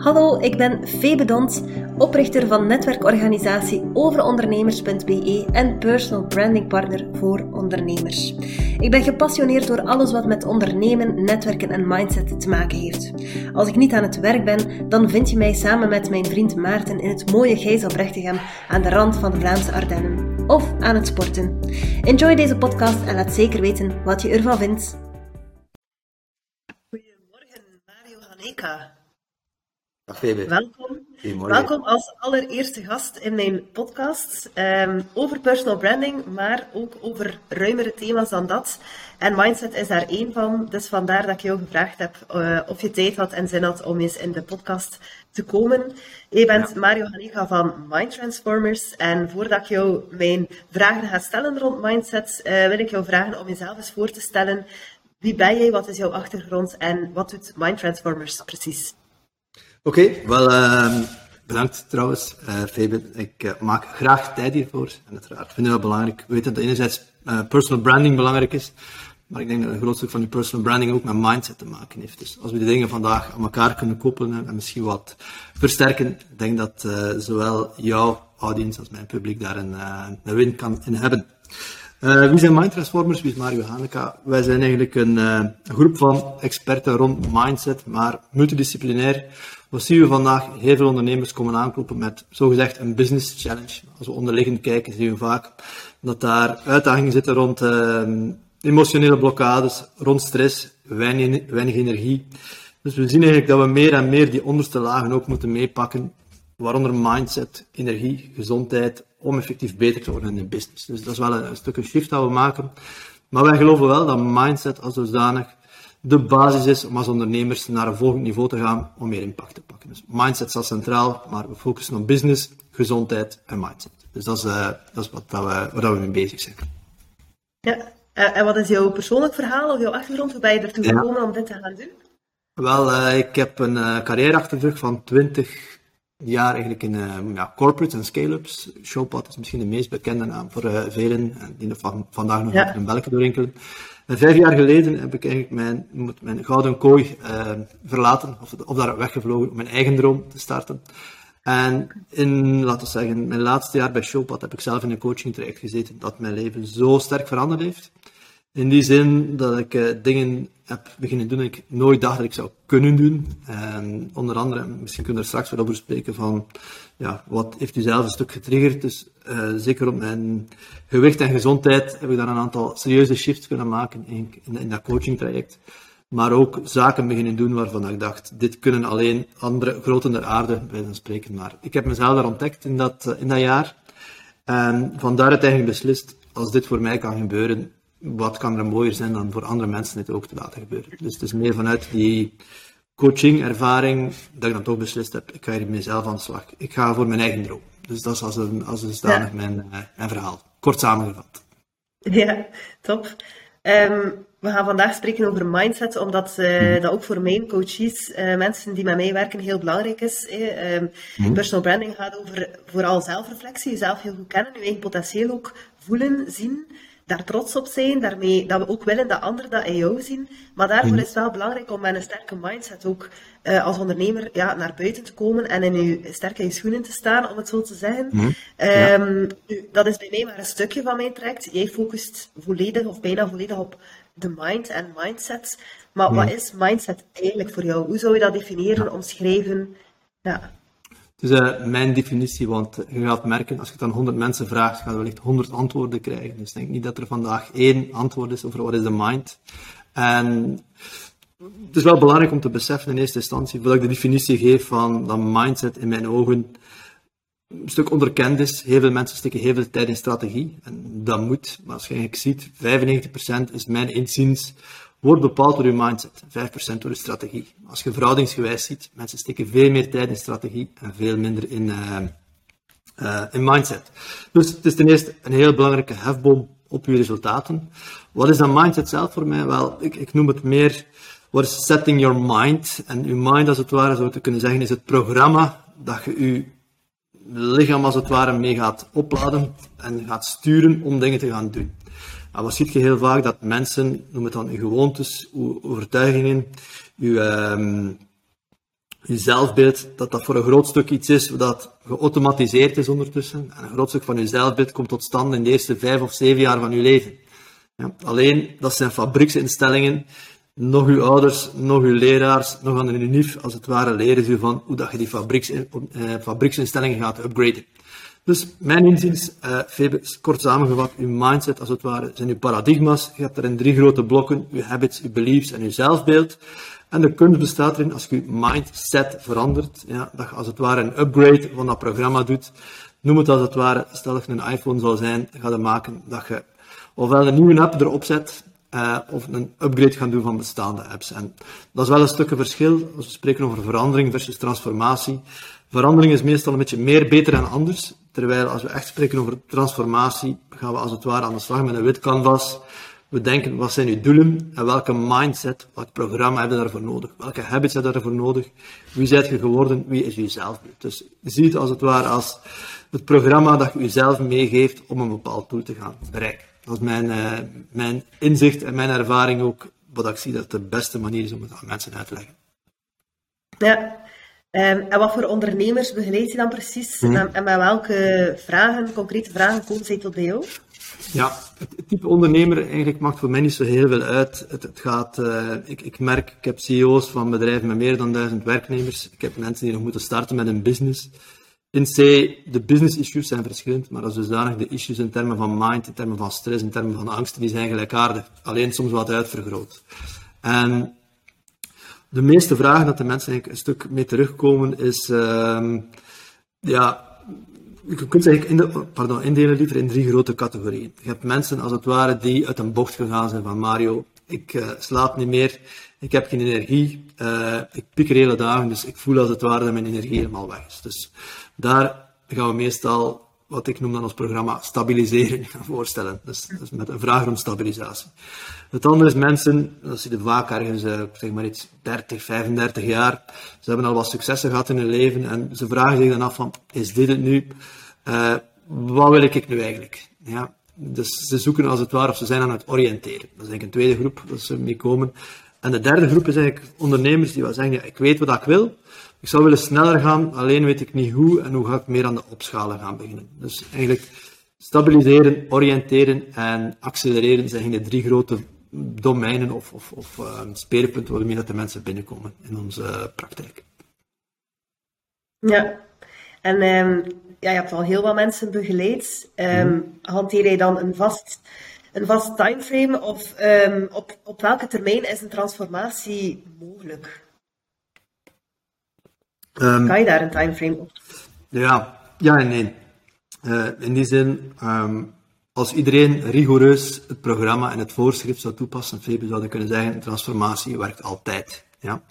Hallo, ik ben Febe Dont, oprichter van netwerkorganisatie overondernemers.be en personal branding partner voor ondernemers. Ik ben gepassioneerd door alles wat met ondernemen, netwerken en mindset te maken heeft. Als ik niet aan het werk ben, dan vind je mij samen met mijn vriend Maarten in het mooie Gijzelbrechtegem aan de rand van de Vlaamse Ardennen. Of aan het sporten. Enjoy deze podcast en laat zeker weten wat je ervan vindt. Goedemorgen, Mario Haneka. Welkom. Welkom als allereerste gast in mijn podcast um, over personal branding, maar ook over ruimere thema's dan dat. En mindset is daar één van. Dus vandaar dat ik jou gevraagd heb uh, of je tijd had en zin had om eens in de podcast te komen. Je bent Mario Hanika van Mind Transformers. En voordat ik jou mijn vragen ga stellen rond mindset, uh, wil ik jou vragen om jezelf eens voor te stellen. Wie ben jij? Wat is jouw achtergrond? En wat doet Mind Transformers precies? Oké, wel uh, bedankt trouwens, uh. Ik uh, maak graag tijd hiervoor. En uiteraard vind ik dat belangrijk. We weten dat enerzijds uh, personal branding belangrijk is, maar ik denk dat een groot stuk van die personal branding ook met mindset te maken heeft. Dus als we die dingen vandaag aan elkaar kunnen koppelen en misschien wat versterken, denk dat zowel jouw audience als mijn publiek daar een, win kan in hebben. Uh, wie zijn Mind Transformers? Wie is Mario Haneka? Wij zijn eigenlijk een, uh, groep van experten rond mindset, maar multidisciplinair. Wat zien we vandaag? Heel veel ondernemers komen aankloppen met zogezegd een business challenge. Als we onderliggend kijken, zien we vaak dat daar uitdagingen zitten rond uh, emotionele blokkades, rond stress, weinig, weinig energie. Dus we zien eigenlijk dat we meer en meer die onderste lagen ook moeten meepakken, waaronder mindset, energie, gezondheid, om effectief beter te worden in de business. Dus dat is wel een, een stuk een shift dat we maken. Maar wij geloven wel dat mindset als zodanig de basis is om als ondernemers naar een volgend niveau te gaan om meer impact te pakken. Dus mindset staat centraal, maar we focussen op business, gezondheid en mindset. Dus dat is, uh, dat is wat, dat we, waar we mee bezig zijn. Ja, eh, en wat is jouw persoonlijk verhaal of jouw achtergrond? Hoe ben je ertoe gekomen om dit te gaan doen? Wel, uh, ik heb een carrière achter de rug van 20 jaar eigenlijk in ja, corporates en scale-ups. Showpad is misschien de meest bekende naam voor velen, die van, vandaag nog ja. in doorinkelen. Vijf jaar geleden heb ik eigenlijk mijn, mijn gouden kooi uh, verlaten, of, of daar weggevlogen om mijn eigen droom te starten. En in, laten we zeggen, mijn laatste jaar bij Showpad heb ik zelf in een coaching traject gezeten dat mijn leven zo sterk veranderd heeft. In die zin dat ik uh, dingen heb beginnen doen die ik nooit dacht dat ik zou kunnen doen. En onder andere, misschien kunnen we er straks weer over spreken van, ja, wat heeft u zelf een stuk getriggerd? Dus uh, zeker op mijn gewicht en gezondheid heb ik daar een aantal serieuze shifts kunnen maken in, in, dat coaching traject. Maar ook zaken beginnen doen waarvan ik dacht, dit kunnen alleen andere groten der aarde bij spreken. Maar ik heb mezelf daar ontdekt in dat, uh, in dat jaar. En van daaruit eigenlijk beslist, als dit voor mij kan gebeuren, wat kan er mooier zijn dan voor andere mensen dit ook te laten gebeuren. Dus het is meer vanuit die coaching-ervaring dat ik dan toch beslist heb, ik ga hier mezelf aan de slag. Ik ga voor mijn eigen droom. Dus dat is als een, als een stadig ja. mijn, uh, mijn verhaal. Kort samengevat. Ja, top. Um, we gaan vandaag spreken over mindset, omdat uh, mm. dat ook voor mijn coaches, uh, mensen die met mij werken, heel belangrijk is. Eh. Um, mm. Personal branding gaat over vooral zelfreflectie, jezelf heel goed kennen, je eigen potentieel ook voelen, zien daar trots op zijn, daarmee dat we ook willen dat anderen dat in jou zien. Maar daarvoor is het wel belangrijk om met een sterke mindset ook uh, als ondernemer ja, naar buiten te komen en in je, sterk in je schoenen te staan, om het zo te zeggen. Mm. Ja. Um, dat is bij mij maar een stukje van mijn traject. Jij focust volledig of bijna volledig op de mind en mindset. Maar mm. wat is mindset eigenlijk voor jou? Hoe zou je dat definiëren, omschrijven? Ja. Dus uh, mijn definitie, want je gaat merken, als je het aan 100 mensen vraagt, ga je wellicht 100 antwoorden krijgen. Dus ik denk niet dat er vandaag één antwoord is over wat is de mind. En het is wel belangrijk om te beseffen in eerste instantie, voordat ik de definitie geef van dat mindset in mijn ogen een stuk onderkend is. Heel veel mensen steken heel veel tijd in strategie. En dat moet, maar als je eigenlijk ziet, 95% is mijn inziens wordt bepaald door je mindset, 5% door je strategie. Als je verhoudingsgewijs ziet, mensen steken veel meer tijd in strategie en veel minder in, uh, uh, in mindset. Dus het is ten eerste een heel belangrijke hefboom op je resultaten. Wat is dan mindset zelf voor mij? Wel, ik, ik noem het meer, what is setting your mind? En uw mind, als het ware, zou te kunnen zeggen, is het programma dat je je lichaam, als het ware, mee gaat opladen en gaat sturen om dingen te gaan doen. Wat ziet je heel vaak? Dat mensen, noem het dan uw gewoontes, uw overtuigingen, uw, um, je zelfbeeld, dat dat voor een groot stuk iets is dat geautomatiseerd is ondertussen. En een groot stuk van je zelfbeeld komt tot stand in de eerste vijf of zeven jaar van je leven. Ja, alleen, dat zijn fabrieksinstellingen. Nog uw ouders, nog uw leraars, nog aan de unief, als het ware, leren ze van hoe dat je die fabrieks, eh, fabrieksinstellingen gaat upgraden. Dus mijn inziens, uh, kort samengevat, uw mindset als het ware zijn uw paradigma's. Je hebt er in drie grote blokken, uw habits, uw beliefs en uw zelfbeeld. En de kunst bestaat erin, als je je mindset verandert, ja, dat je als het ware een upgrade van dat programma doet. Noem het als het ware, stel dat je een iPhone zou zijn, ga je maken dat je ofwel een nieuwe app erop zet, uh, of een upgrade gaan doen van bestaande apps. En dat is wel een stukje verschil als we spreken over verandering versus transformatie. Verandering is meestal een beetje meer beter dan anders. Terwijl als we echt spreken over transformatie, gaan we als het ware aan de slag met een wit canvas. We denken, wat zijn uw doelen en welke mindset, welk programma hebben we daarvoor nodig? Welke habits hebben we daarvoor nodig? Wie zijt je geworden? Wie is jezelf? Dus zie het als het ware als het programma dat je jezelf meegeeft om een bepaald doel te gaan bereiken. Dat is mijn, uh, mijn inzicht en mijn ervaring ook, wat ik zie dat de beste manier is om het aan mensen uit te leggen. Ja, Um, en wat voor ondernemers begeleid je dan precies? Hmm. En, met welke vragen, concrete vragen, komen zij tot bij jou? Ja, het, type ondernemer eigenlijk maakt voor mij niet zo heel veel uit. Het, het gaat, uh, ik, ik merk, ik heb CEO's van bedrijven met meer dan duizend werknemers. Ik heb mensen die nog moeten starten met een business. In C, de business issues zijn verschillend, maar als dusdanig de issues in termen van mind, in termen van stress, in termen van angst, die zijn gelijkaardig. Alleen soms wat uitvergroot. En de meeste vragen dat de mensen eigenlijk een stuk mee terugkomen is, uh, ja, je kunt ze eigenlijk in pardon, indelen liever in drie grote categorieën. Je hebt mensen als het ware die uit een bocht gegaan zijn van Mario, ik uh, slaap niet meer, ik heb geen energie, uh, ik pieker hele dagen, dus ik voel als het ware dat mijn energie helemaal weg is. Dus daar gaan we meestal wat ik noem dan ons programma stabiliseren gaan voorstellen. Dus, dus met een vraag rond stabilisatie. Het andere is mensen, dat zitten vaak ergens, uh, zeg maar iets, 30, 35 jaar. Ze hebben al wat successen gehad in hun leven en ze vragen zich dan af van, is dit het nu? Uh, wat wil ik nu eigenlijk? Ja, dus ze zoeken als het ware, of ze zijn aan het oriënteren. Dat is eigenlijk een tweede groep dat ze mee komen. En de derde groep is eigenlijk ondernemers die wel zeggen, ja, ik weet wat ik wil, ik zou willen sneller gaan, alleen weet ik niet hoe en hoe ga ik meer aan de opschalen gaan beginnen. Dus eigenlijk stabiliseren, oriënteren en accelereren zijn de drie grote domeinen of, of, of uh, speerpunten waarmee dat de mensen binnenkomen in onze uh, praktijk. Ja, en um, ja, je hebt al heel wat mensen begeleid. Um. Hanteer jij dan een vast, een vast timeframe of um, op, op welke termijn is een transformatie mogelijk? Um, kan je daar een timeframe op? Ja, ja en nee. Uh, in die zin, um, als iedereen rigoureus het programma en het voorschrift zou toepassen, Febe zou kunnen zeggen, transformatie werkt altijd. Ja?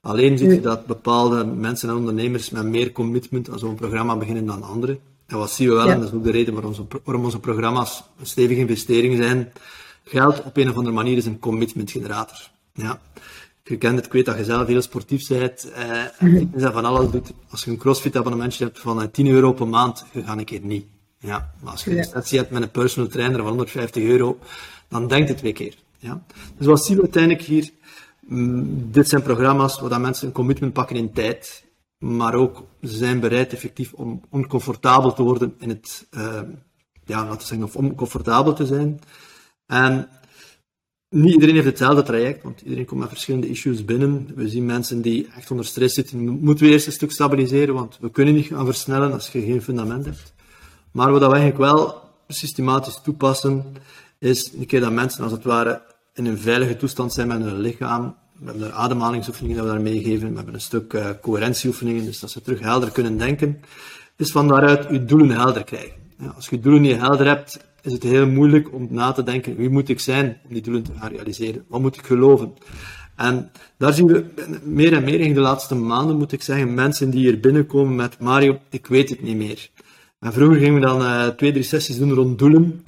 Alleen zie je dat bepaalde mensen en ondernemers met meer commitment aan zo'n programma beginnen dan anderen. En wat zien we wel, ja. en dat is ook de reden waarom onze, waarom onze programma's een stevige investering zijn, geld op een of andere manier is een commitment generator. Ja je kent het, ik weet dat je zelf heel sportief bent eh, en van alles doet. Als je een crossfit abonnementje hebt van 10 eh, euro per maand, je gaat een keer niet. Ja, maar als je een sessie hebt met een personal trainer van 150 euro, dan denkt het twee keer. Ja. Dus wat zien we uiteindelijk hier? Mm, dit zijn programma's waar mensen een commitment pakken in tijd, maar ook ze zijn bereid effectief om oncomfortabel te worden in het, uh, ja, laten we zeggen, of oncomfortabel te zijn. En niet iedereen heeft hetzelfde traject, want iedereen komt met verschillende issues binnen. We zien mensen die echt onder stress zitten. Moeten we eerst een stuk stabiliseren, want we kunnen niet gaan versnellen als je geen fundament hebt. Maar wat we eigenlijk wel systematisch toepassen, is een keer dat mensen als het ware in een veilige toestand zijn met hun lichaam. We hebben er ademhalingsoefeningen dat we daar meegeven. We hebben een stuk uh, coherentieoefeningen, dus dat ze terug helder kunnen denken. Is van daaruit je doelen helder krijgen. Als je doelen niet helder hebt, is het heel moeilijk om na te denken, wie moet ik zijn om die doelen te gaan realiseren? Wat moet ik geloven? En daar zien we meer en meer in de laatste maanden, moet ik zeggen, mensen die hier binnenkomen met Mario, ik weet het niet meer. En vroeger gingen we dan uh, twee, drie sessies doen rond doelen.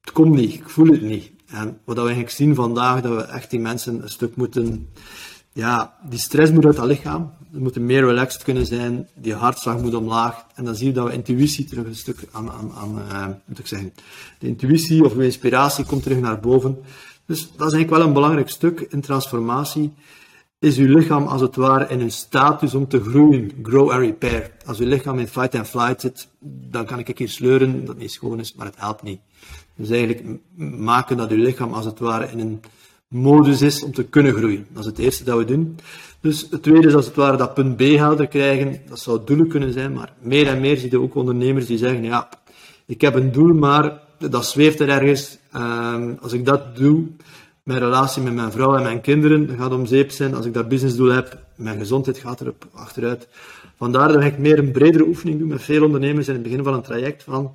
Het komt niet, ik voel het niet. En wat we eigenlijk zien vandaag, dat we echt die mensen een stuk moeten ja, die stress moet uit dat lichaam. We moeten meer relaxed kunnen zijn. Die hartslag moet omlaag. En dan zie je dat we intuïtie terug een stuk aan, aan, aan uh, moet ik zeggen. De intuïtie of de inspiratie komt terug naar boven. Dus dat is eigenlijk wel een belangrijk stuk in transformatie. is uw lichaam als het ware in een status om te groeien, grow and repair. Als uw lichaam in fight and flight zit, dan kan ik hier sleuren dat niet schoon is, maar het helpt niet. Dus eigenlijk maken dat uw lichaam als het ware in een modus is om te kunnen groeien. Dat is het eerste dat we doen. Dus het tweede is als het ware dat punt B helder krijgen. Dat zou doelen kunnen zijn, maar meer en meer zie je ook ondernemers die zeggen, ja, ik heb een doel, maar dat zweeft er ergens. Um, als ik dat doe, mijn relatie met mijn vrouw en mijn kinderen gaat om zeep zijn. Als ik dat businessdoel heb, mijn gezondheid gaat erop achteruit. Vandaar dat ik meer een bredere oefening doe met veel ondernemers in het begin van een traject van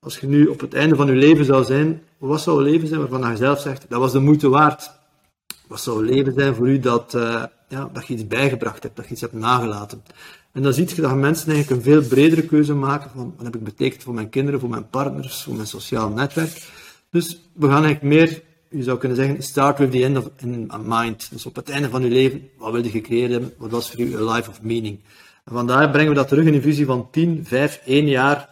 als je nu op het einde van je leven zou zijn, wat zou je leven zijn waarvan je zelf zegt, dat was de moeite waard? Wat zou je leven zijn voor u dat, uh, ja, dat je iets bijgebracht hebt, dat je iets hebt nagelaten? En dan zie je dat mensen eigenlijk een veel bredere keuze maken van wat heb ik betekend voor mijn kinderen, voor mijn partners, voor mijn sociaal netwerk. Dus we gaan eigenlijk meer, je zou kunnen zeggen, start with the end of in mind. Dus op het einde van je leven, wat wil je gecreëerd hebben? Wat was voor u een life of meaning? En vandaar brengen we dat terug in een visie van 10, 5, 1 jaar.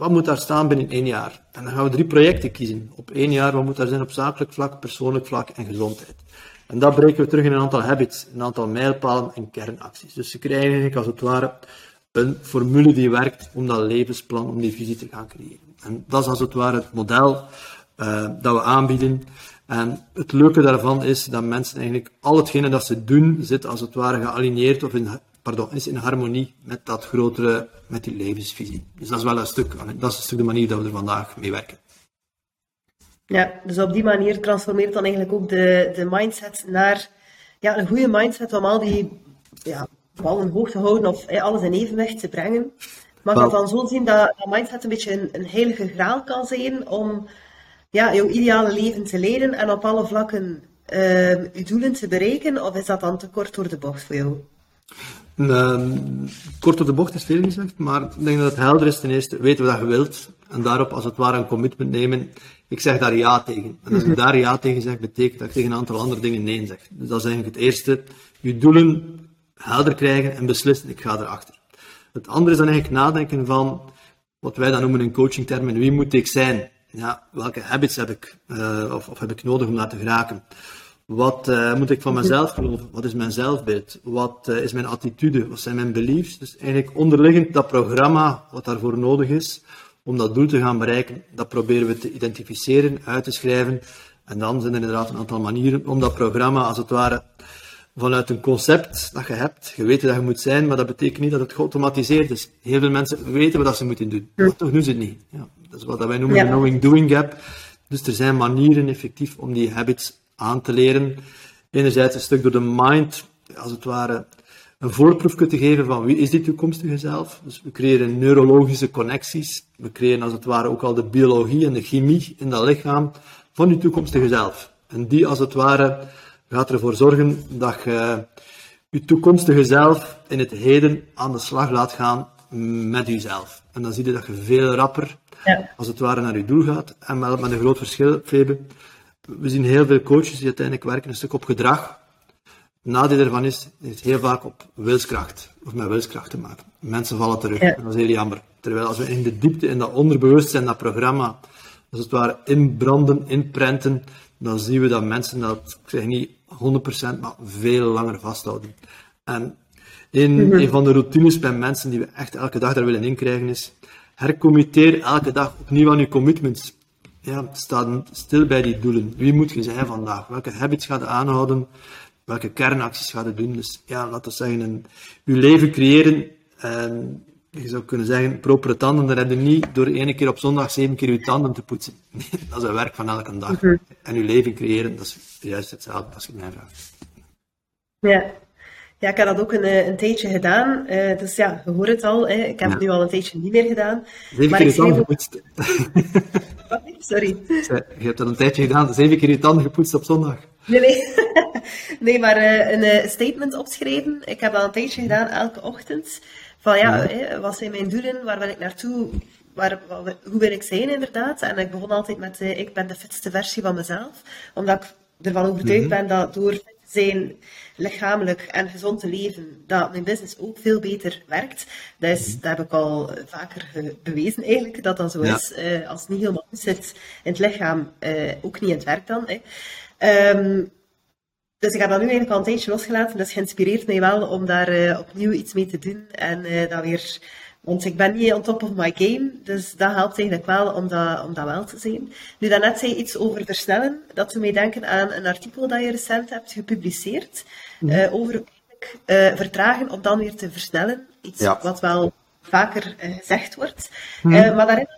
Wat moet daar staan binnen één jaar? En dan gaan we drie projecten kiezen. Op één jaar, wat moet daar zijn op zakelijk vlak, persoonlijk vlak en gezondheid? En dat breken we terug in een aantal habits, een aantal mijlpalen en kernacties. Dus ze krijgen eigenlijk als het ware een formule die werkt om dat levensplan, om die visie te gaan creëren. En dat is als het ware het model uh, dat we aanbieden. En het leuke daarvan is dat mensen eigenlijk al hetgene dat ze doen, zit als het ware gealigneerd of in pardon, is in harmonie met dat grotere, met die levensvisie. Dus dat is wel een stuk, dat is een stuk de manier dat we er vandaag mee werken. Ja, dus op die manier transformeert dan eigenlijk ook de, de mindset naar ja, een goede mindset om al die ja, ballen hoog te houden of alles in evenwicht te brengen. Mag je dan zo zien dat, dat mindset een beetje een, een heilige graal kan zijn om ja, jouw ideale leven te leiden en op alle vlakken uh, je doelen te bereiken? Of is dat dan te kort door de bocht voor jou? Uh, kort op de bocht is veel gezegd, maar ik denk dat het helder is. Ten eerste weten we dat je wilt en daarop als het ware een commitment nemen. Ik zeg daar ja tegen. En als ik daar ja tegen zeg, betekent dat ik tegen een aantal andere dingen nee zeg. Dus dat is eigenlijk het eerste. Je doelen helder krijgen en beslissen, ik ga erachter. Het andere is dan eigenlijk nadenken van wat wij dan noemen in coachingtermen, wie moet ik zijn? Ja, welke habits heb ik, uh, of, of heb ik nodig om daar te geraken? Wat uh, moet ik van mezelf geloven? Wat is mijn zelfbeeld? Wat uh, is mijn attitude? Wat zijn mijn beliefs? Dus eigenlijk onderliggend dat programma wat daarvoor nodig is om dat doel te gaan bereiken, dat proberen we te identificeren, uit te schrijven. En dan zijn er inderdaad een aantal manieren om dat programma als het ware vanuit een concept dat je hebt, je weet dat je moet zijn, maar dat betekent niet dat het geautomatiseerd is. Heel veel mensen weten wat ze moeten doen, maar toch doen ze het niet. Ja, dat is wat wij noemen de knowing-doing gap. Dus er zijn manieren effectief om die habits aan te leren. Enerzijds een stuk door de mind, als het ware, een voorproefje te geven van wie is die toekomstige zelf. Dus we creëren neurologische connecties. We creëren als het ware ook al de biologie en de chemie in dat lichaam van je toekomstige zelf. En die als het ware gaat ervoor zorgen dat je je toekomstige zelf in het heden aan de slag laat gaan met jezelf. En dan zie je dat je veel rapper, ja. als het ware, naar je doel gaat. En wel met een groot verschil, Febe we zien heel veel coaches die uiteindelijk werken een stuk op gedrag. Het nadeel daarvan is, is heel vaak op wilskracht, of met wilskracht te maken. Mensen vallen terug, en dat is heel jammer. Terwijl als we in de diepte, in dat onderbewustzijn, dat programma, als het ware inbranden, inprenten, dan zien we dat mensen dat, ik zeg niet 100%, maar veel langer vasthouden. En een, mhm. een van de routines bij mensen die we echt elke dag daar willen inkrijgen is, hercommitteer elke dag opnieuw aan je commitments ja, staan stil bij die doelen. Wie moet je zijn vandaag? Welke habits gaat je aanhouden? Welke kernacties gaat je doen? Dus ja, laten we zeggen, een, je leven creëren. En je zou kunnen zeggen, propere tanden, dat heb je niet door één keer op zondag zeven keer je tanden te poetsen. dat is een werk van elke dag. Mhm. En je leven creëren, dat is juist hetzelfde als je mij vraagt. Ja. Ja, ik heb dat ook een, eh, een tijdje gedaan. Uh, dus ja, je hoort het al. Hè. Ik heb ja. het nu al een tijdje niet meer gedaan. Zeven keer je tanden gepoetst. Sorry. Je hebt dat een tijdje gedaan. Zeven keer je tanden gepoetst op zondag. Nee, nee. nee maar uh, een statement opschrijven. Ik heb dat een tijdje gedaan, elke ochtend. Van ja, ja. wat zijn mijn doelen? Waar wil ik naartoe? Waar, hoe wil ik zijn inderdaad? En ik begon altijd met, ik ben de fitste versie van mezelf. Omdat ik ervan overtuigd mm -hmm. ben dat door zijn lichamelijk en gezond te leven, dat mijn business ook veel beter werkt. Dat, is, mhm. dat heb ik al vaker bewezen eigenlijk, dat dat zo is. Uh, als het niet helemaal goed zit in het lichaam, uh, ook niet in het werk dan. Hè. Um, dus ik heb dat nu eigenlijk al een tijdje losgelaten. Dus geïnspireerd mij wel om daar uh, opnieuw iets mee te doen. En dat weer... Want ik ben niet on top of my game. Dus dat helpt eigenlijk wel om dat, om dat wel te zijn. Nu, daarnet zei je iets over versnellen. Dat doet mij denken aan een artikel dat je recent hebt gepubliceerd. Uh, over vertragen om dan weer te versnellen. Iets ja. wat wel vaker gezegd wordt. Mm -hmm. maar daarin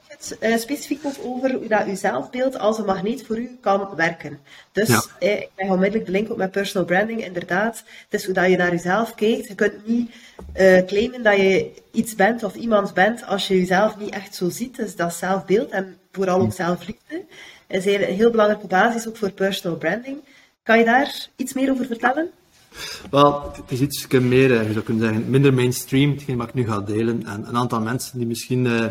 uh, specifiek ook over hoe dat uw zelfbeeld als een magneet voor u kan werken. Dus ja. eh, ik leg onmiddellijk de link op met personal branding, inderdaad. Het is hoe dat je naar jezelf kijkt. Je kunt niet uh, claimen dat je iets bent of iemand bent als je jezelf niet echt zo ziet. Dus dat zelfbeeld en vooral ook zelfliefde is een heel belangrijke basis ook voor personal branding. Kan je daar iets meer over vertellen? Wel, het is iets meer, je zou kunnen zeggen, minder mainstream, hetgeen wat ik nu ga delen. En een aantal mensen die misschien uh,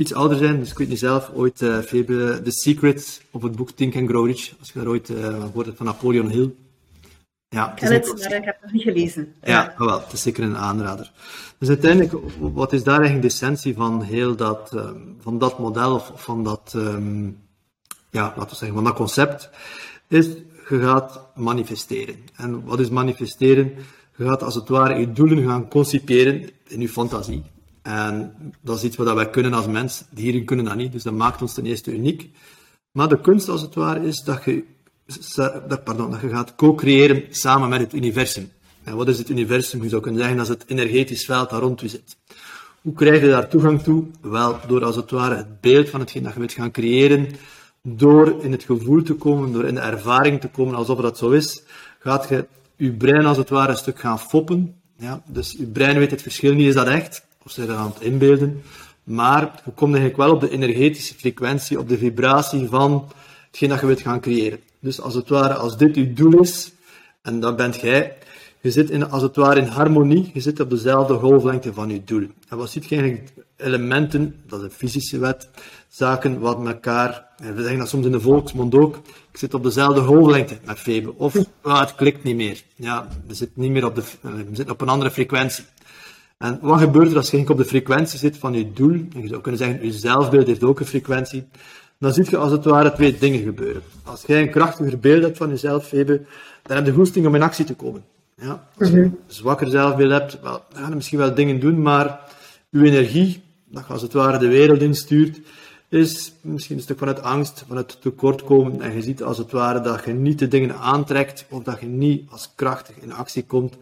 iets ouder zijn. Dus ik weet niet zelf, ooit uh, Febe, The Secret of het boek Think and Grow Rich, als je daar ooit uh, gehoord hebt van Napoleon Hill. Ja, het ik het, maar ik heb het nog niet gelezen. Ja, ja. wel, het is zeker een aanrader. Dus uiteindelijk, wat is daar eigenlijk de essentie van heel dat, um, van dat model, of van dat, um, ja, laten we zeggen, van dat concept, is, je gaat manifesteren. En wat is manifesteren? Je gaat als het ware je doelen gaan conciperen in je fantasie. En dat is iets wat wij kunnen als mens. Dieren kunnen dat niet, dus dat maakt ons ten eerste uniek. Maar de kunst, als het ware, is dat je, pardon, dat je gaat co-creëren samen met het universum. En wat is het universum? Je zou kunnen zeggen, dat het energetisch veld dat rond u zit. Hoe krijg je daar toegang toe? Wel, door als het ware het beeld van hetgeen dat je wilt gaan creëren, door in het gevoel te komen, door in de ervaring te komen alsof dat zo is, gaat je je brein als het ware een stuk gaan foppen. Ja, dus je brein weet het verschil niet, is dat echt? Of dat aan het inbeelden. Maar je komt eigenlijk wel op de energetische frequentie, op de vibratie van hetgeen dat je wilt gaan creëren. Dus als het ware, als dit je doel is, en dat bent jij, je zit in, als het ware in harmonie, je zit op dezelfde golflengte van je doel. En wat ziet je eigenlijk? Elementen, dat is een fysische wet, zaken wat elkaar, en we zeggen dat soms in de volksmond ook, ik zit op dezelfde golflengte met Febe. Of, ah, het klikt niet meer. Ja, we zitten niet meer op de, we zitten op een andere frequentie. En wat gebeurt er als je op de frequentie zit van je doel? En je zou kunnen zeggen, je zelfbeeld heeft ook een frequentie. Dan zie je als het ware twee dingen gebeuren. Als jij een krachtiger beeld hebt van jezelf, Febe, dan heb je goesting om in actie te komen. Ja? Als je een zwakker zelfbeeld hebt, wel, dan ga je misschien wel dingen doen, maar je energie, dat je als het ware de wereld instuurt, is misschien een stuk vanuit angst, vanuit tekortkomen. En je ziet als het ware dat je niet de dingen aantrekt, of dat je niet als krachtig in actie komt,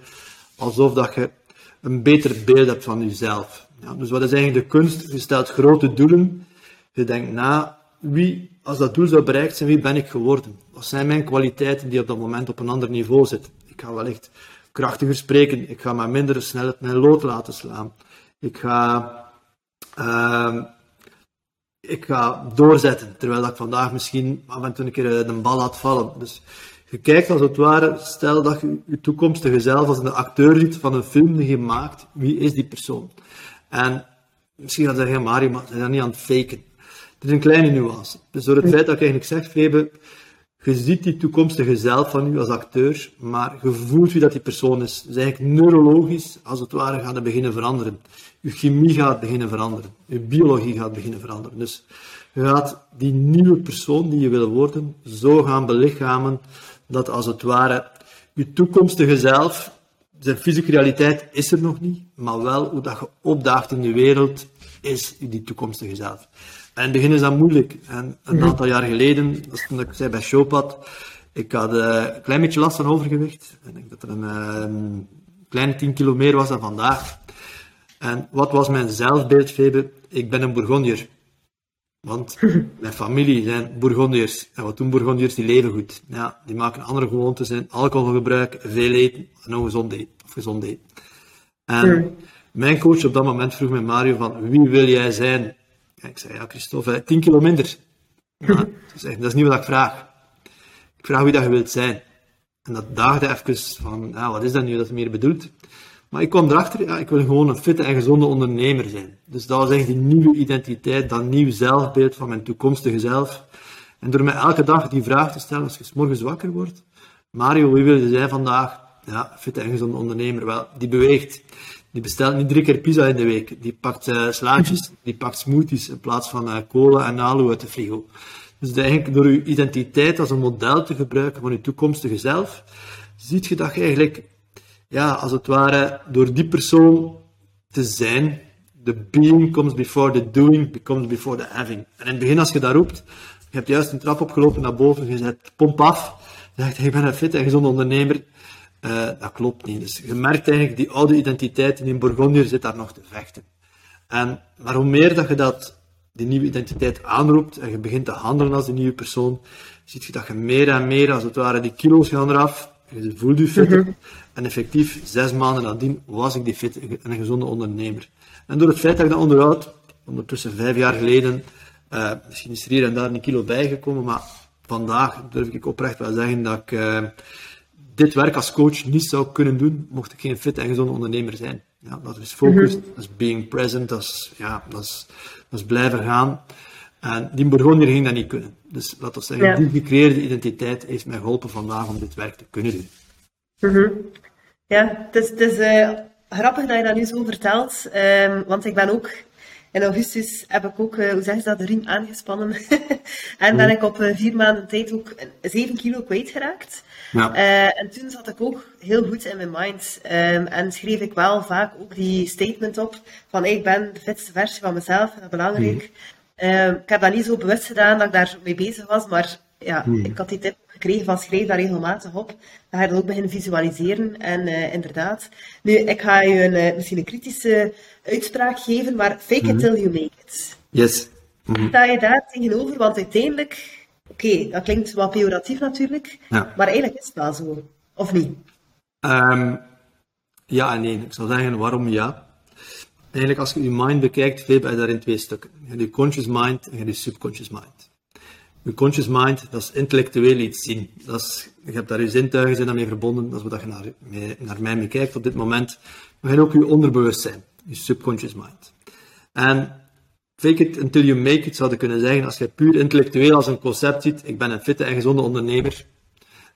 alsof dat je een beter beeld hebt van jezelf. Ja, dus wat is eigenlijk de kunst? Je stelt grote doelen. Je denkt na, wie, als dat doel zou bereikt zijn, wie ben ik geworden? Wat zijn mijn kwaliteiten die op dat moment op een ander niveau zitten? Ik ga wellicht krachtiger spreken. Ik ga maar minder snelheid mijn lood laten slaan. Ik ga, uh, ik ga doorzetten, terwijl ik vandaag misschien af en toe een keer een bal laat vallen. Dus je kijkt als het ware, stel dat je je toekomstige zelf als een acteur ziet van een film die je maakt, wie is die persoon? En misschien gaat zeggen, Mario, maar zijn dat niet aan het faken? Het is een kleine nuance. Dus door het feit dat ik eigenlijk zeg, Febe, je ziet die toekomstige zelf van u als acteur, maar je voelt wie dat die persoon is. Dus eigenlijk neurologisch, als het ware, gaat het beginnen veranderen. Je chemie gaat beginnen veranderen. Je biologie gaat beginnen veranderen. Dus je gaat die nieuwe persoon die je wil worden, zo gaan belichamen dat als het ware je toekomstige zelf, zijn fysieke realiteit is er nog niet, maar wel hoe dat je opdaagt in de wereld, is die toekomstige zelf. En in het begin is dat moeilijk. En een mhm. aantal jaar geleden, toen ik zei bij Showpad, ik had uh, een klein beetje last van overgewicht. Ik denk dat er een uh, kleine 10 kilo meer was dan vandaag. En wat was mijn zelfbeeld, Febe? Ik ben een Bourgondier. Want mijn familie zijn Bourgondiërs. En wat doen Bourgondiërs? Die leven goed. Ja, die maken andere gewoontes in. Alcoholgebruik, veel eten en ongezond eten. Of gezond eten. En mijn coach op dat moment vroeg mij, Mario, van wie wil jij zijn? ik zei, ja, Christophe, 10 kilo minder. Ja, zei, dat is niet wat ik vraag. Ik vraag wie dat je wilt zijn. En dat daagde even van, ja, wat is dat nu dat meer bedoelt? Maar ik kwam erachter, ja, ik wil gewoon een fitte en gezonde ondernemer zijn. Dus dat was eigenlijk die nieuwe identiteit, dat nieuw zelfbeeld van mijn toekomstige zelf. En door mij elke dag die vraag te stellen, als je s morgens wakker wordt, Mario, wie wil je zijn vandaag? Ja, fitte en gezonde ondernemer. Wel, die beweegt. Die bestelt niet drie keer pizza in de week. Die pakt uh, slaatjes, die pakt smoothies in plaats van uh, cola en alu uit de frigo. Dus eigenlijk door uw identiteit als een model te gebruiken van uw toekomstige zelf, ziet je dat je eigenlijk, ja, als het ware, door die persoon te zijn, the being comes before the doing, becomes before the having. En in het begin, als je dat roept, je hebt juist een trap opgelopen naar boven, je zegt pomp af, je zegt, ik ben een fit en gezond ondernemer. Uh, dat klopt niet. Dus je merkt eigenlijk, die oude identiteit in Bourgondier zit daar nog te vechten. En, maar hoe meer dat je dat, die nieuwe identiteit aanroept en je begint te handelen als die nieuwe persoon, zie je dat je meer en meer, als het ware, die kilo's gaan eraf, je voelt je fit. Mhm. En effectief, zes maanden nadien was ik die fit en gezonde ondernemer. En door het feit dat ik dat onderhoud, ondertussen vijf jaar geleden, uh, misschien is er hier en daar een kilo bijgekomen, maar vandaag durf ik oprecht wel zeggen dat ik uh, dit werk als coach niet zou kunnen doen, mocht ik geen fit en gezonde ondernemer zijn. Ja, dat is focus, mhm. dat is being present, dat is, ja, dat is, dat is blijven gaan. En die Bourgondier ging dat niet kunnen. Dus laten we zeggen, die gecreëerde identiteit heeft mij geholpen vandaag om dit werk te kunnen doen. Mhm. Ja, het is, het is uh, grappig dat je dat nu zo vertelt, um, want ik ben ook in augustus heb ik ook, uh, hoe zeg je dat, de riem aangespannen. en ben mhm. ik op uh, vier maanden tijd ook 7 kilo kwijtgeraakt. Ja. Uh, en toen zat ik ook heel goed in mijn mind. Um, en schreef ik wel vaak ook die statement op van ik ben de fitste versie van mezelf, en dat is belangrijk. Mm. ik heb dat niet zo bewust gedaan dat ik daar mee bezig was, maar ja, ik had die tip gekregen van schrijf daar regelmatig op. Dan ga je dat ook beginnen visualiseren. En uh, inderdaad. Nu, ik ga je een, uh, misschien een kritische uitspraak geven, maar fake it mhm. till you make it. Yes. Mm Sta je daar tegenover? Want uiteindelijk, oké, dat klinkt wat pejoratief natuurlijk, ja. maar eigenlijk is het wel zo. Of niet? Um, ja en nee. Ik zou zeggen, waarom ja? Eigenlijk, als je je mind bekijkt, heb je daarin twee stukken. Je hebt je conscious mind en je hebt je subconscious mind. Je conscious mind, dat is intellectueel iets zien. Dat is, je hebt daar je zintuigen zijn daarmee verbonden, dat is wat je naar, naar mij mee kijkt op dit moment. Maar je ook je onderbewustzijn, je subconscious mind. En fake it until you make it, zou je kunnen zeggen, als je puur intellectueel als een concept ziet, ik ben een fitte en gezonde ondernemer,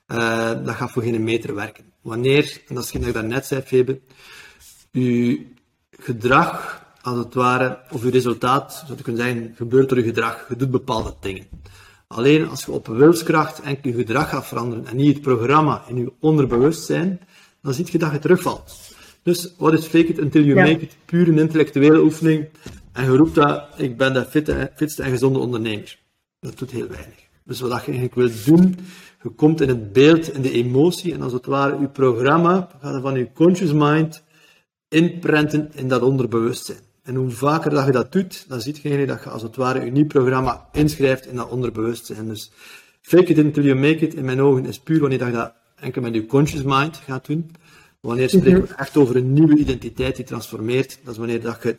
uh, dat gaat voor geen meter werken. Wanneer, en dat is wat ik daarnet zei, Febe, je gedrag, als het ware, of je resultaat, zou je kunnen zeggen, gebeurt door je gedrag. Je doet bepaalde dingen. Alleen als je op wilskracht enkel je gedrag gaat veranderen en niet het programma in je onderbewustzijn, dan zie je dat je terugvalt. Dus wat is fake it until you make it? Puur een intellectuele oefening. En je roept dat, ik ben de fitte, fitste en gezonde ondernemer. Dat doet heel weinig. Dus wat je eigenlijk wilt doen, je komt in het beeld, in de emotie, en als het ware, je programma gaat van je conscious mind inprenten in dat onderbewustzijn. En hoe vaker dat je dat doet, dan ziet je dat je als het ware je nieuw programma inschrijft in dat onderbewustzijn. Dus fake it until you make it, in mijn ogen, is puur wanneer je dat enkel met je conscious mind gaat doen. Wanneer spreken we echt over een nieuwe identiteit die transformeert, dat is wanneer dat je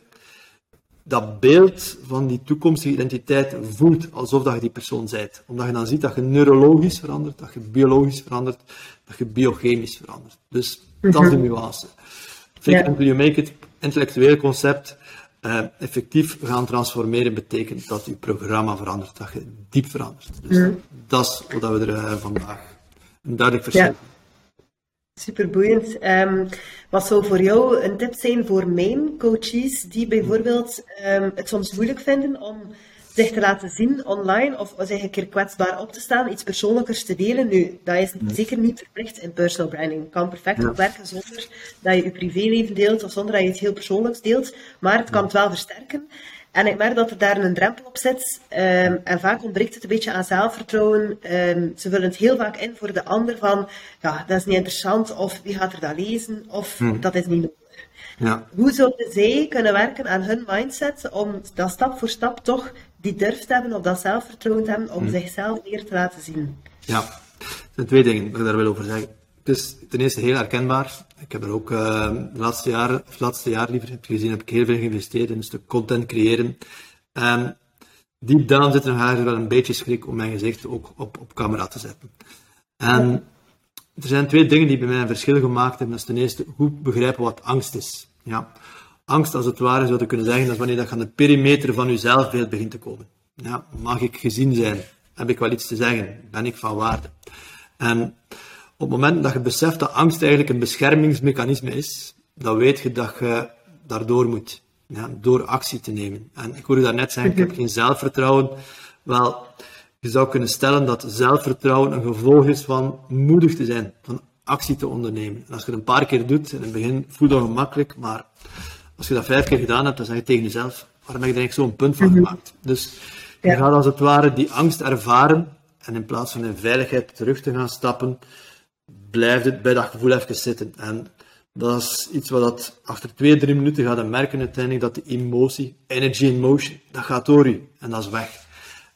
dat beeld van die toekomstige identiteit voelt alsof dat je die persoon bent. Omdat je dan ziet dat je neurologisch verandert, dat je biologisch verandert, dat je biochemisch verandert. Dus dat is de nuance. Fake it until you make it, intellectueel concept, uh, effectief gaan transformeren betekent dat je programma verandert, dat je diep verandert. Dus mm. dat is wat we er uh, vandaag een duidelijk verschil ja. Super boeiend. Um, wat zou voor jou een tip zijn voor mijn coaches die bijvoorbeeld um, het soms moeilijk vinden om zich te laten zien online of zich een keer kwetsbaar op te staan, iets persoonlijkers te delen. Nu, dat is zeker niet verplicht in personal branding. Je kan perfect ja. werken zonder dat je je privéleven deelt of zonder dat je iets heel persoonlijks deelt, maar het kan het wel versterken. En ik merk dat er daar een drempel op zit. Um, en vaak ontbreekt het een beetje aan zelfvertrouwen. Um, ze vullen het heel vaak in voor de ander van, ja, dat is niet interessant, of wie gaat er dat lezen, of dat is niet nodig. Ja. Hoe zouden zij kunnen werken aan hun mindset om dat stap voor stap toch die durf te hebben of dat zelfvertrouwen te hebben om hm. zichzelf meer te laten zien? Ja, er zijn twee dingen dat ik daar wil over zeggen. Het is ten eerste heel herkenbaar. Ik heb er ook uh, de laatste jaar, of laatste jaar liever heb gezien, heb ik heel veel geïnvesteerd in een stuk content creëren. En diep down zit er nog wel een beetje schrik om mijn gezicht ook op, op camera te zetten. En er zijn twee dingen die bij mij een verschil gemaakt hebben. Dat is ten eerste goed begrijpen wat angst is. Ja. Angst, als het ware, zou je kunnen zeggen, dat is wanneer dat aan de perimeter van je zelfbeeld begint te komen. Ja, mag ik gezien zijn? Heb ik wel iets te zeggen? Ben ik van waarde? En op het moment dat je beseft dat angst eigenlijk een beschermingsmechanisme is, dan weet je dat je daardoor moet. Ja, door actie te nemen. En ik hoorde daarnet zeggen, ik heb geen zelfvertrouwen. Wel, je zou kunnen stellen dat zelfvertrouwen een gevolg is van moedig te zijn, van actie te ondernemen. En als je het een paar keer doet, in het begin voelt dat gemakkelijk, maar als je dat vijf keer gedaan hebt, dan zeg je tegen jezelf, waarom heb ik er eigenlijk zo'n punt van mhm. gemaakt? Dus je gaat als het ware die angst ervaren, en in plaats van in veiligheid terug te gaan stappen, blijft het bij dat gevoel even zitten. En dat is iets wat dat achter twee, drie minuten gaat merken uiteindelijk dat de emotie, energy in motion, dat gaat door u en dat is weg.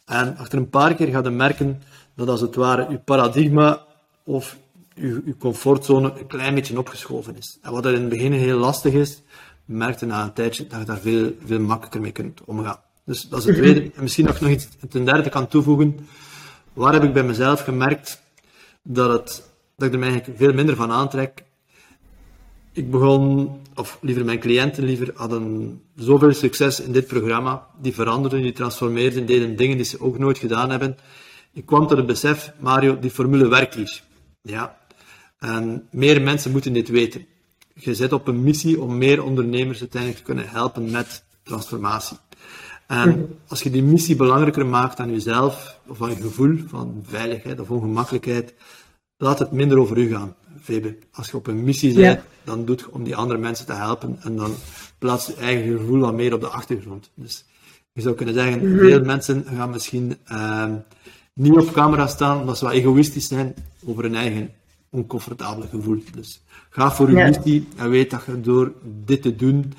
En achter een paar keer gaat je merken dat als het ware je paradigma of je, je comfortzone een klein beetje opgeschoven is. En wat er in het begin heel lastig is, merkte na een tijdje dat je daar veel, veel makkelijker mee kunt omgaan. Dus dat is het tweede. En misschien nog, nog iets ten derde kan toevoegen. Waar heb ik bij mezelf gemerkt dat, het, dat ik er eigenlijk veel minder van aantrek? Ik begon, of liever mijn cliënten liever, hadden zoveel succes in dit programma. Die veranderden, die transformeerden, deden dingen die ze ook nooit gedaan hebben. Ik kwam tot het besef, Mario, die formule werkt hier. Ja. En meer mensen moeten dit weten. Je zit op een missie om meer ondernemers uiteindelijk te kunnen helpen met transformatie. En mhm. als je die missie belangrijker maakt dan jezelf, of aan je gevoel van veiligheid of ongemakkelijkheid, laat het minder over u gaan, Febe. Als je op een missie bent, dan doet je om die andere mensen te helpen en dan plaats je eigen gevoel wat meer op de achtergrond. Dus je zou kunnen zeggen, mm veel mensen gaan misschien uh, niet op camera staan omdat ze wat egoïstisch zijn over hun eigen oncomfortabele gevoel. Dus ga voor je missie en weet dat je door dit te doen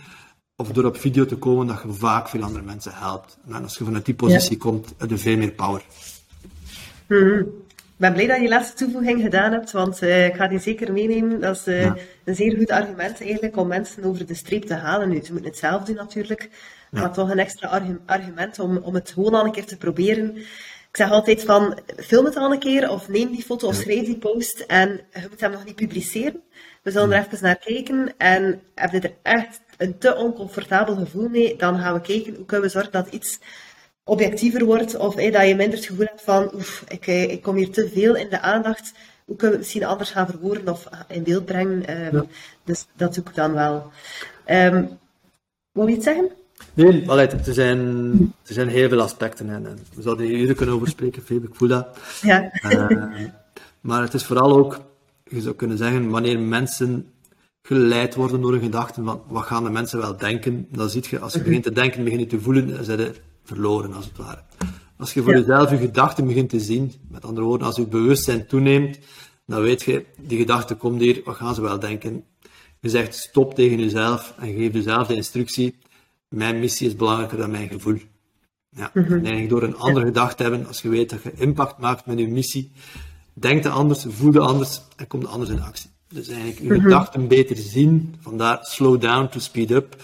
of door op video te komen, dat je vaak veel andere mensen helpt. En als je vanuit die positie komt, heb je veel meer power. Mhm. Ik ben blij dat je laatste toevoeging gedaan hebt, want uh, ik ga die zeker meenemen. Dat is uh, een zeer goed argument eigenlijk om mensen over de streep te halen. Nu, ze moeten het zelf doen natuurlijk, maar toch een extra argument om, om het gewoon al een keer te proberen. Ik zeg altijd van, film het al een keer, of neem die foto of schrijf die post en je moet hem nog niet publiceren. We zullen er even naar kijken en heb je er echt een te oncomfortabel gevoel mee, dan gaan we kijken hoe kunnen we zorgen dat iets objectiever wordt of dat je minder het gevoel hebt van oef, ik, eh, ik kom hier te veel in de aandacht. Hoe kunnen we het misschien anders gaan verwoorden of in beeld brengen? Ehm, dus dat doe ik dan wel. Um, wil je iets zeggen? Nee, allee, er, zijn, er zijn heel veel aspecten en, we zouden hier uren kunnen over spreken, ik voel dat. Ja. Uh, maar het is vooral ook, je zou kunnen zeggen, wanneer mensen geleid worden door een gedachte van wat gaan de mensen wel denken, dan zie je, als je begint te denken, begin je te voelen, dan zijn je verloren als het ware. Als je voor jezelf je gedachten begint te zien, met andere woorden, als je bewustzijn toeneemt, dan weet je, die gedachte komt hier, wat gaan ze wel denken? Je zegt stop tegen jezelf en geef jezelf de instructie, mijn missie is belangrijker dan mijn gevoel. Ja. Mm En door een andere gedachte te hebben, als je weet dat je impact maakt met je missie, denk anders, voel anders en kom anders in actie. Dus eigenlijk je mhm. gedachten beter zien, vandaar slow down to speed up.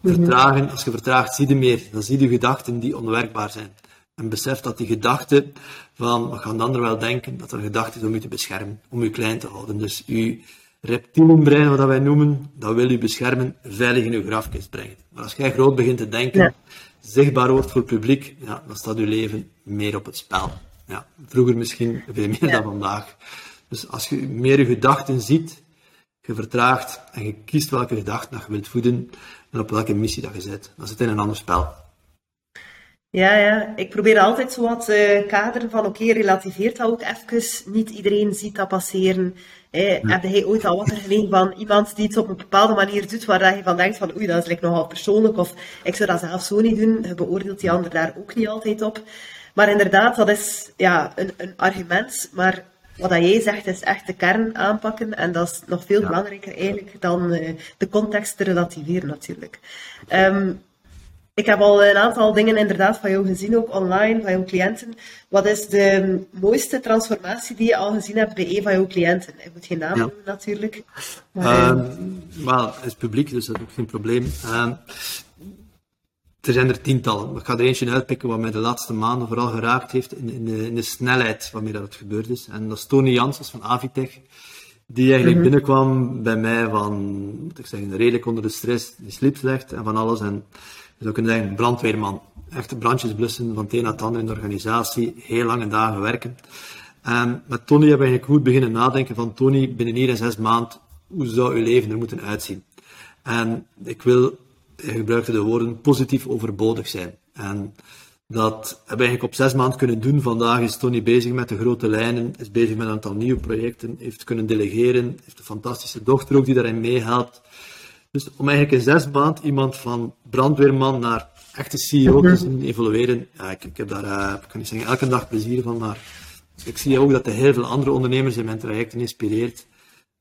Mhm. Vertragen, als je vertraagt, zie je meer. Dan zie je gedachten die onwerkbaar zijn. En besef dat die gedachten van, wat gaan de anderen wel denken, dat er gedachten is om je te beschermen, om je klein te houden. Dus je reptielenbrein, wat wij noemen, dat wil je beschermen, veilig in je grafkist brengen. Maar als jij groot begint te denken, zichtbaar wordt voor het publiek, ja, dan staat je leven meer op het spel. Ja, vroeger misschien veel meer dan vandaag. Dus als je meer je gedachten ziet, je vertraagt en je kiest welke gedachten je wilt voeden en op welke missie dat je zet, dan zit in een ander spel. Ja, ja. Ik probeer altijd zo wat uh, kaderen van oké, okay, relativeert dat ook even. Niet iedereen ziet dat passeren. Eh, Heb jij ooit al wat gelegen van iemand die iets op een bepaalde manier doet waar je van denkt van oei, dat is like nogal persoonlijk of ik zou dat zelf zo niet doen. Je beoordeelt die ander daar ook niet altijd op. Maar inderdaad, dat is ja, een, een argument, maar wat jij zegt is echt de kern aanpakken en dat is nog veel belangrijker eigenlijk dan uh, de context te relativeren natuurlijk. Um, ik heb al een aantal dingen inderdaad van jou gezien, ook online, van jouw cliënten. Wat is de mooiste transformatie die je al gezien hebt bij een van jouw cliënten? Ik moet geen naam noemen natuurlijk. Maar, uh, well, het is publiek, dus dat is ook geen probleem. Uh, er zijn er tientallen. Ik ga er eentje uitpikken wat mij de laatste maanden vooral geraakt heeft in, in, de, in de, snelheid waarmee dat het gebeurd is. En dat is Tony Janssens van Avitech, die eigenlijk mhm. binnenkwam bij mij van, moet ik zeggen, redelijk onder de stress, die sliep slecht en van alles. En zou kunnen zeggen, brandweerman. Echte brandjes blussen van het een naar het ander in de organisatie, heel lange dagen werken. En met Tony hebben we eigenlijk goed beginnen nadenken van, Tony, binnen hier en zes maanden, hoe zou uw leven er moeten uitzien? En ik wil hij gebruikte de woorden positief overbodig zijn. En Dat hebben we eigenlijk op zes maanden kunnen doen. Vandaag is Tony bezig met de grote lijnen, is bezig met een aantal nieuwe projecten, heeft kunnen delegeren, heeft een fantastische dochter ook die daarin meehelpt. Dus om eigenlijk in zes maanden iemand van brandweerman naar echte CEO te zien evolueren, ja, ik, ik heb daar, uh, ik kan niet zeggen, elke dag plezier van, maar ik zie ook dat hij heel veel andere ondernemers in mijn trajecten inspireert.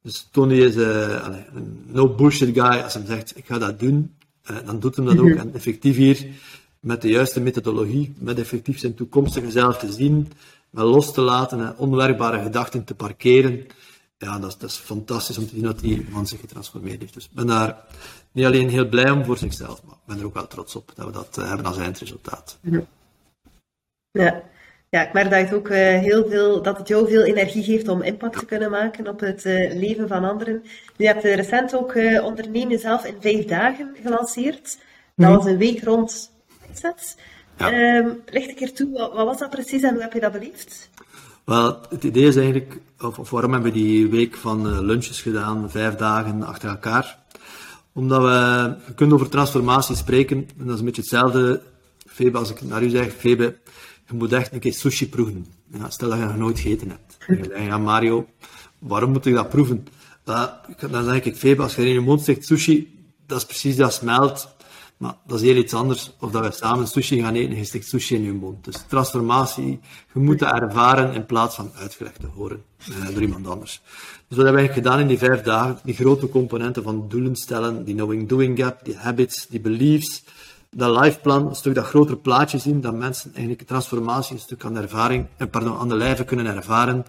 Dus Tony is uh, een no bullshit guy. Als hij zegt, ik ga dat doen, uh, dan doet hem dat ook. En effectief hier, met de juiste methodologie, met effectief zijn toekomstige zelf te zien, met los te laten en onwerkbare gedachten te parkeren. Ja, dat is, dat is fantastisch om te zien dat die man zich getransformeerd heeft. Dus ik ben daar niet alleen heel blij om voor zichzelf, maar ik ben er ook wel trots op dat we dat uh, hebben als eindresultaat. Ja ja, ik merk dat het ook uh, heel veel, dat het jou veel energie geeft om impact te kunnen maken op het uh, leven van anderen. Je hebt recent ook ondernemen zelf in vijf dagen gelanceerd. Dat was een week rond mindset. Ja. Um, licht een keer toe, wat, wat, was dat precies en hoe heb je dat beleefd? Wel, het idee is eigenlijk, of, of waarom hebben we die week van lunches gedaan, vijf dagen achter elkaar? Omdat we, je kunt over transformatie spreken, en dat is een beetje hetzelfde, Febe, als ik naar u zeg, Febe, je moet echt een keer sushi proeven. Ja, stel dat je nog nooit gegeten hebt. En je denkt, ja Mario, waarom moet ik dat proeven? dan denk ik, Febe, als je in je mond zegt sushi, dat is precies dat smelt. Maar dat is heel iets anders. Of dat we samen sushi gaan eten en je sushi in je mond. Dus transformatie, je moet ervaren in plaats van uitgelegd te horen eh, door iemand anders. Dus wat hebben we gedaan in die vijf dagen? Die grote componenten van doelen stellen, die knowing-doing gap, die habits, die beliefs, dat lifeplan, een stuk dat grotere plaatje zien, dat mensen eigenlijk transformatie, een stuk aan, ervaring, pardon, aan de lijve kunnen ervaren,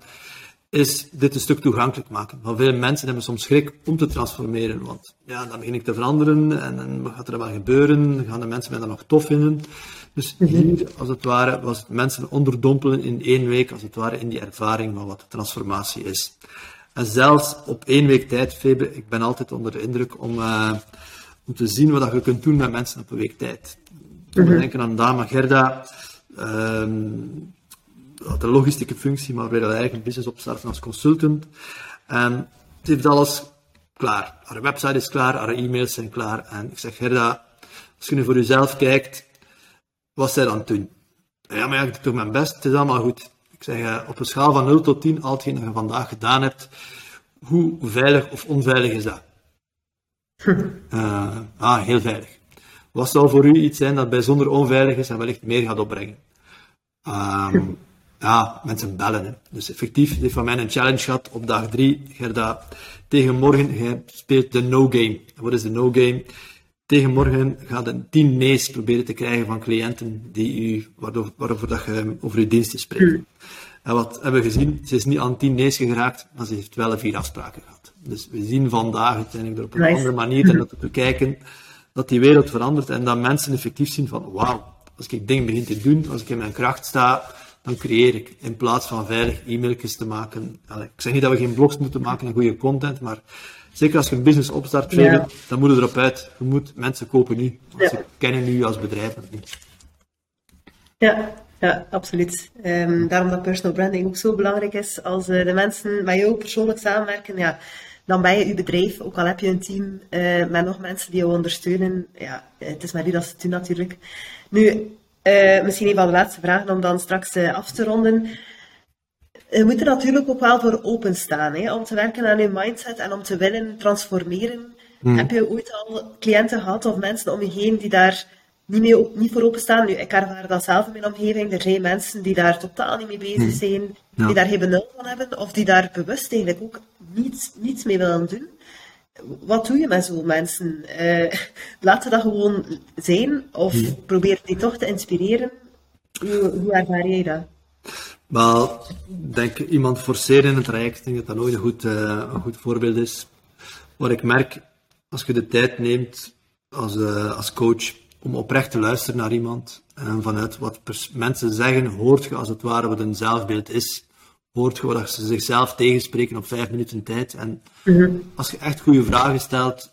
is dit een stuk toegankelijk maken. Want veel mensen hebben soms schrik om te transformeren, want ja, dan begin ik te veranderen en dan gaat er wel gebeuren, gaan de mensen mij dan nog tof vinden. Dus hier, als het ware, was het mensen onderdompelen in één week, als het ware, in die ervaring van wat de transformatie is. En zelfs op één week tijd, Febe, ik ben altijd onder de indruk om... Uh, om te zien wat je kunt doen met mensen op een week tijd. We mm denken aan Dama Gerda, um, had een logistieke functie, maar weer een eigen business opstarten als consultant. En ze heeft alles klaar. Haar website is klaar, haar e-mails zijn klaar. En ik zeg, Gerda, als je nu voor jezelf kijkt, wat zij dan doen? Ja, maar ja, ik doe mijn best, het is allemaal goed. Ik zeg, eh, op een schaal van 0 tot 10, al hetgeen dat je vandaag gedaan hebt, hoe veilig of onveilig is dat? Uh, ah, heel veilig. Wat zou voor u iets zijn dat bijzonder onveilig is en wellicht meer gaat opbrengen? Um, ja, mensen bellen. Hè. Dus effectief, heeft van mij een challenge gehad op dag drie. Gerda, tegen morgen, jij speelt de no-game. Wat is de no-game? Tegen morgen gaat een tien nee's proberen te krijgen van cliënten die u, waardoor, waarvoor dat je over uw diensten spreekt. En wat hebben we gezien? Ze is niet aan tien nee's geraakt, maar ze heeft wel vier afspraken gehad. Dus we zien vandaag uiteindelijk op een andere manier en dat te bekijken dat die wereld verandert en dat mensen effectief zien van wauw, als ik dingen begin te doen, als ik in mijn kracht sta, dan creëer ik. In plaats van veilig e-mailtjes te maken. ik zeg niet dat we geen blogs moeten maken en goede content, maar zeker als je een business opstart, ja. dan moet je erop uit. Je moet mensen kopen nu. Want ze kennen nu als bedrijf niet. Ja, ja, absoluut. Um, daarom dat personal branding ook zo belangrijk is. Als uh, de mensen met jou persoonlijk samenwerken, ja, dan ben je je bedrijf, ook al heb je een team uh, met nog mensen die jou ondersteunen. Ja, het is met u dat ze het doen natuurlijk. Nu, uh, misschien een van de laatste vragen om dan straks uh, af te ronden. Je moet er natuurlijk ook wel voor openstaan, hè, om te werken aan je mindset en om te willen transformeren. Hmm. Heb je ooit al cliënten gehad of mensen om je heen die daar niet, mee, niet voor openstaan. Nu, ik ervaar dat zelf in mijn omgeving. Er zijn mensen die daar totaal niet mee bezig hmm. zijn, die daar geen benul van hebben, of die daar bewust eigenlijk ook niets, niets mee willen doen. Wat doe je met zo'n mensen? Uh, laat ze dat gewoon zijn, of hmm. probeer die toch te inspireren? Hoe, hoe ervaar jij dat? Wel, denk iemand forceren in het traject, denk dat dat nooit een goed, uh, een goed voorbeeld is. Wat ik merk, als je de tijd neemt als, uh, als coach om oprecht te luisteren naar iemand. En vanuit wat mensen zeggen, hoort je als het ware wat een zelfbeeld is. Hoort je wat ze zichzelf tegenspreken op vijf minuten tijd. En mhm. als je echt goede vragen stelt,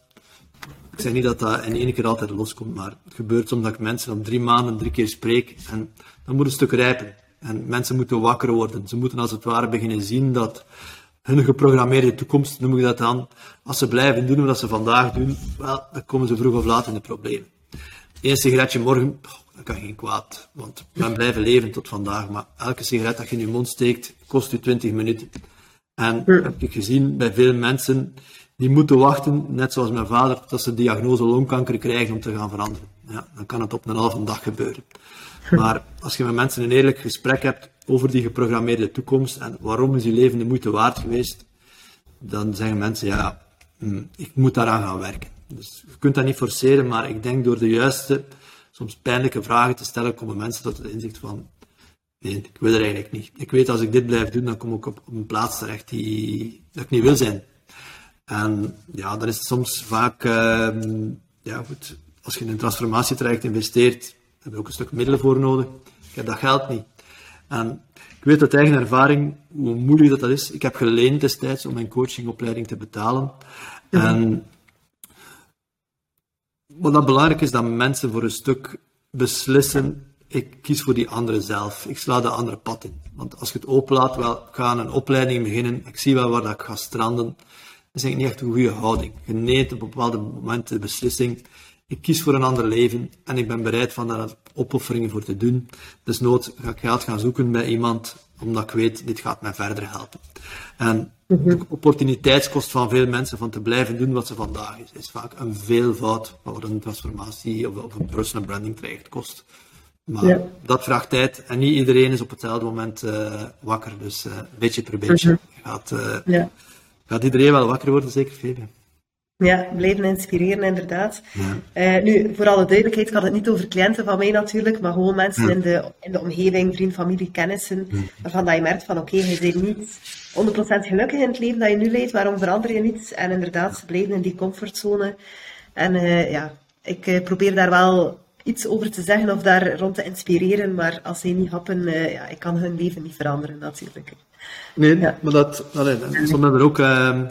ik zeg niet dat dat in één keer altijd loskomt, maar het gebeurt soms dat ik mensen op drie maanden drie keer spreek. En dan moet een stuk rijpen. En mensen moeten wakker worden. Ze moeten als het ware beginnen zien dat hun geprogrammeerde toekomst, noem ik dat dan, als ze blijven doen wat ze vandaag doen, wel, dan komen ze vroeg of laat in de problemen. Eén sigaretje morgen, dat kan geen kwaad. Want ben blijven leven tot vandaag, maar elke sigaret dat je in je mond steekt, kost je 20 minuten. En heb ik gezien bij veel mensen die moeten wachten, net zoals mijn vader, dat ze de diagnose longkanker krijgen om te gaan veranderen. Ja, dan kan het op een halve dag gebeuren. Maar als je met mensen een eerlijk gesprek hebt over die geprogrammeerde toekomst en waarom is je leven de moeite waard geweest, dan zeggen mensen, ja, hm, ik moet daaraan gaan werken. Dus je kunt dat niet forceren, maar ik denk door de juiste, soms pijnlijke vragen te stellen, komen mensen tot het inzicht van, nee, ik wil er eigenlijk niet. Ik weet als ik dit blijf doen, dan kom ik op, een plaats terecht die dat ik niet wil zijn. En ja, dan is het soms vaak, uh, ja goed, als je in een transformatietraject investeert, heb je ook een stuk middelen voor nodig. Ik heb dat geld niet. En ik weet uit eigen ervaring hoe moeilijk dat, dat is. Ik heb geleend destijds om mijn coachingopleiding te betalen. En wat dat belangrijk is, dat mensen voor een stuk beslissen, ik kies voor die andere zelf. Ik sla de andere pad in. Want als je het openlaat, wel, ik ga een opleiding beginnen, ik zie wel waar dat ik ga stranden, dat is eigenlijk niet echt een goede houding. Je neemt op bepaalde momenten de beslissing, ik kies voor een ander leven en ik ben bereid van daar opofferingen voor te doen. Dus nood ga ik geld gaan zoeken bij iemand, omdat ik weet, dit gaat mij verder helpen. En de opportuniteitskost van veel mensen van te blijven doen wat ze vandaag is, is vaak een veelvoud van wat een transformatie of, een personal branding traject kost. Maar dat vraagt tijd en niet iedereen is op hetzelfde moment uh, wakker. Dus uh, beetje per beetje mhm. gaat, ja. gaat iedereen wel wakker worden, zeker Fabian. Ja, blijven inspireren, inderdaad. Ja. Nu, voor alle duidelijkheid, ik had het niet over cliënten van mij natuurlijk, maar gewoon mensen in, de, in de omgeving, vriend, familie, kennissen, waarvan dat je merkt van oké, je bent niet 100% gelukkig in het leven dat je nu leidt, waarom verander je niet? En inderdaad, ze blijven in die comfortzone. En ja, ik probeer daar wel iets over te zeggen of daar rond te inspireren, maar als ze niet happen, ja, ik kan hun leven niet veranderen natuurlijk. Nee, maar dat, allee, soms hebben er ook ehm,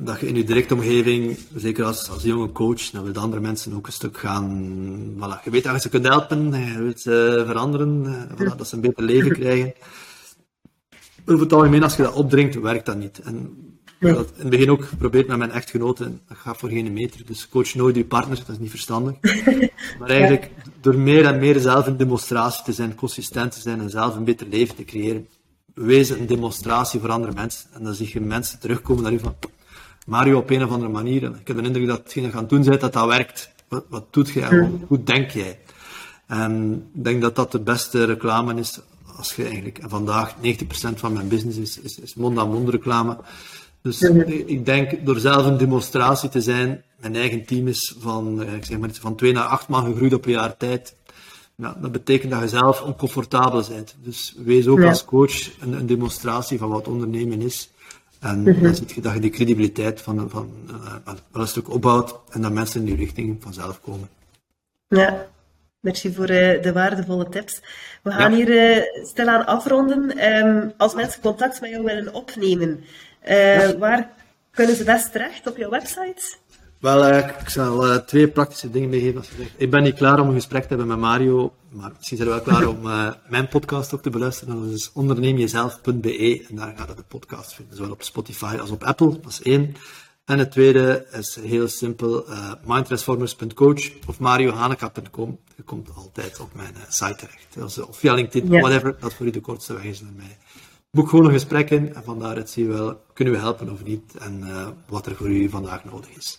dat je in je directe omgeving, zeker als, als jonge coach, dan wil andere mensen ook een stuk gaan. Voilà, je weet dat je ze kunt helpen, je wilt ze veranderen, eh, voilà, dat ze een beter leven krijgen. Over het algemeen, als je dat opdringt, werkt dat niet. En ik dat in het begin ook geprobeerd met mijn echtgenoten, dat gaat voor geen meter. Dus coach nooit je partner, dat is niet verstandig. Maar eigenlijk, door meer en meer zelf een demonstratie te zijn, consistent te zijn en zelf een beter leven te creëren, wees een demonstratie voor andere mensen. En dan zie je mensen terugkomen naar je van, Mario op een of andere manier. En ik heb de indruk dat hetgeen je aan het doen bent, dat dat werkt. Wat, wat doet jij? Hoe denk jij? En ik denk dat dat de beste reclame is als je eigenlijk, en vandaag 90% van mijn business is, is, is mond-aan-mond reclame. Dus ik denk, door zelf een demonstratie te zijn, mijn eigen team is van, eh, ik zeg maar, van 2 naar 8 man gegroeid op een jaar tijd. Nou, dat betekent dat je zelf oncomfortabel bent. Dus wees ook als coach een, een, demonstratie van wat ondernemen is. En mm dan zie je dat je die credibiliteit van, van uh, wel een stuk opbouwt en dat mensen in die richting vanzelf komen. Ja, merci voor uh, de waardevolle tips. We gaan hier uh, stilaan afronden. Um, als mensen contact met jou willen opnemen, waar kunnen ze best terecht op jouw website? Wel, ik zal twee praktische dingen meegeven. Ik ben niet klaar om een gesprek te hebben met Mario maar misschien zijn we wel klaar om mijn podcast ook te beluisteren. Dat is onderneemjezelf.be en daar gaat je de podcast vinden. Zowel op Spotify als op Apple, dat is één. En het tweede is heel simpel, uh, mindtransformers.coach of mariohaneka.com. Je komt altijd op mijn site terecht. Dus, of via LinkedIn, whatever, dat voor u de kortste weg is naar mij. Boek gewoon een gesprek in en van daaruit zien we wel, kunnen we helpen of niet en wat er voor u vandaag nodig is.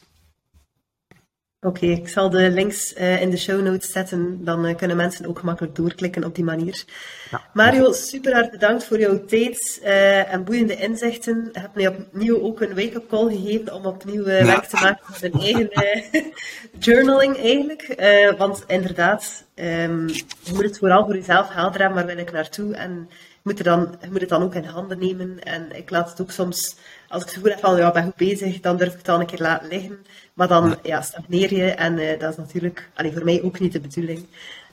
Oké, ik zal de links uh, in de show notes zetten. Dan uh, kunnen mensen ook gemakkelijk doorklikken op die manier. Ja, Mario, super hard bedankt voor jouw tijd uh, en boeiende inzichten. Je hebt mij opnieuw ook een wake-up call gegeven om opnieuw ja. werk te maken met een eigen journaling eigenlijk. want inderdaad, um, je moet het vooral voor jezelf helder hebben, waar wil ik naartoe? En moet, er dan, je moet het dan ook in handen nemen. En ik laat het ook soms, als ik het gevoel heb van, ja, ben goed bezig, dan durf ik het dan een keer laten liggen. Maar dan ja. stagneer je en uh, dat is natuurlijk allee, voor mij ook niet de bedoeling.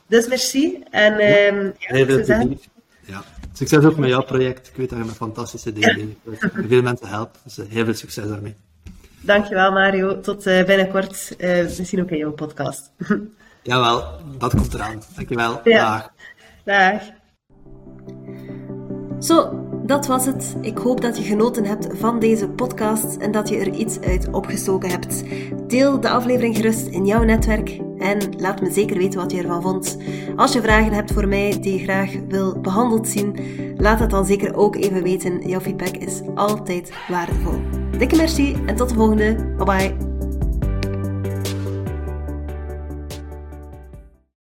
Dus merci. En um, ja, heel veel zeggen... ja. Succes ook met jouw project. Ik weet dat je met fantastische dingen bezig bent. Veel mensen helpt. Dus uh, heel veel succes daarmee. Dankjewel Mario. Tot uh, binnenkort. misschien ook in jouw podcast. Jawel, dat komt eraan. Dankjewel. Ja. Dag. Dag. Zo, dat was het. Ik hoop dat je genoten hebt van deze podcast en dat je er iets uit opgestoken hebt. Deel de aflevering gerust in jouw netwerk En laat me zeker weten wat je ervan vond. Als je vragen hebt voor mij die je graag wil behandeld zien, laat het dan zeker ook even weten. Jouw feedback is altijd waardevol. Dikke merci en tot de volgende. Bye bye.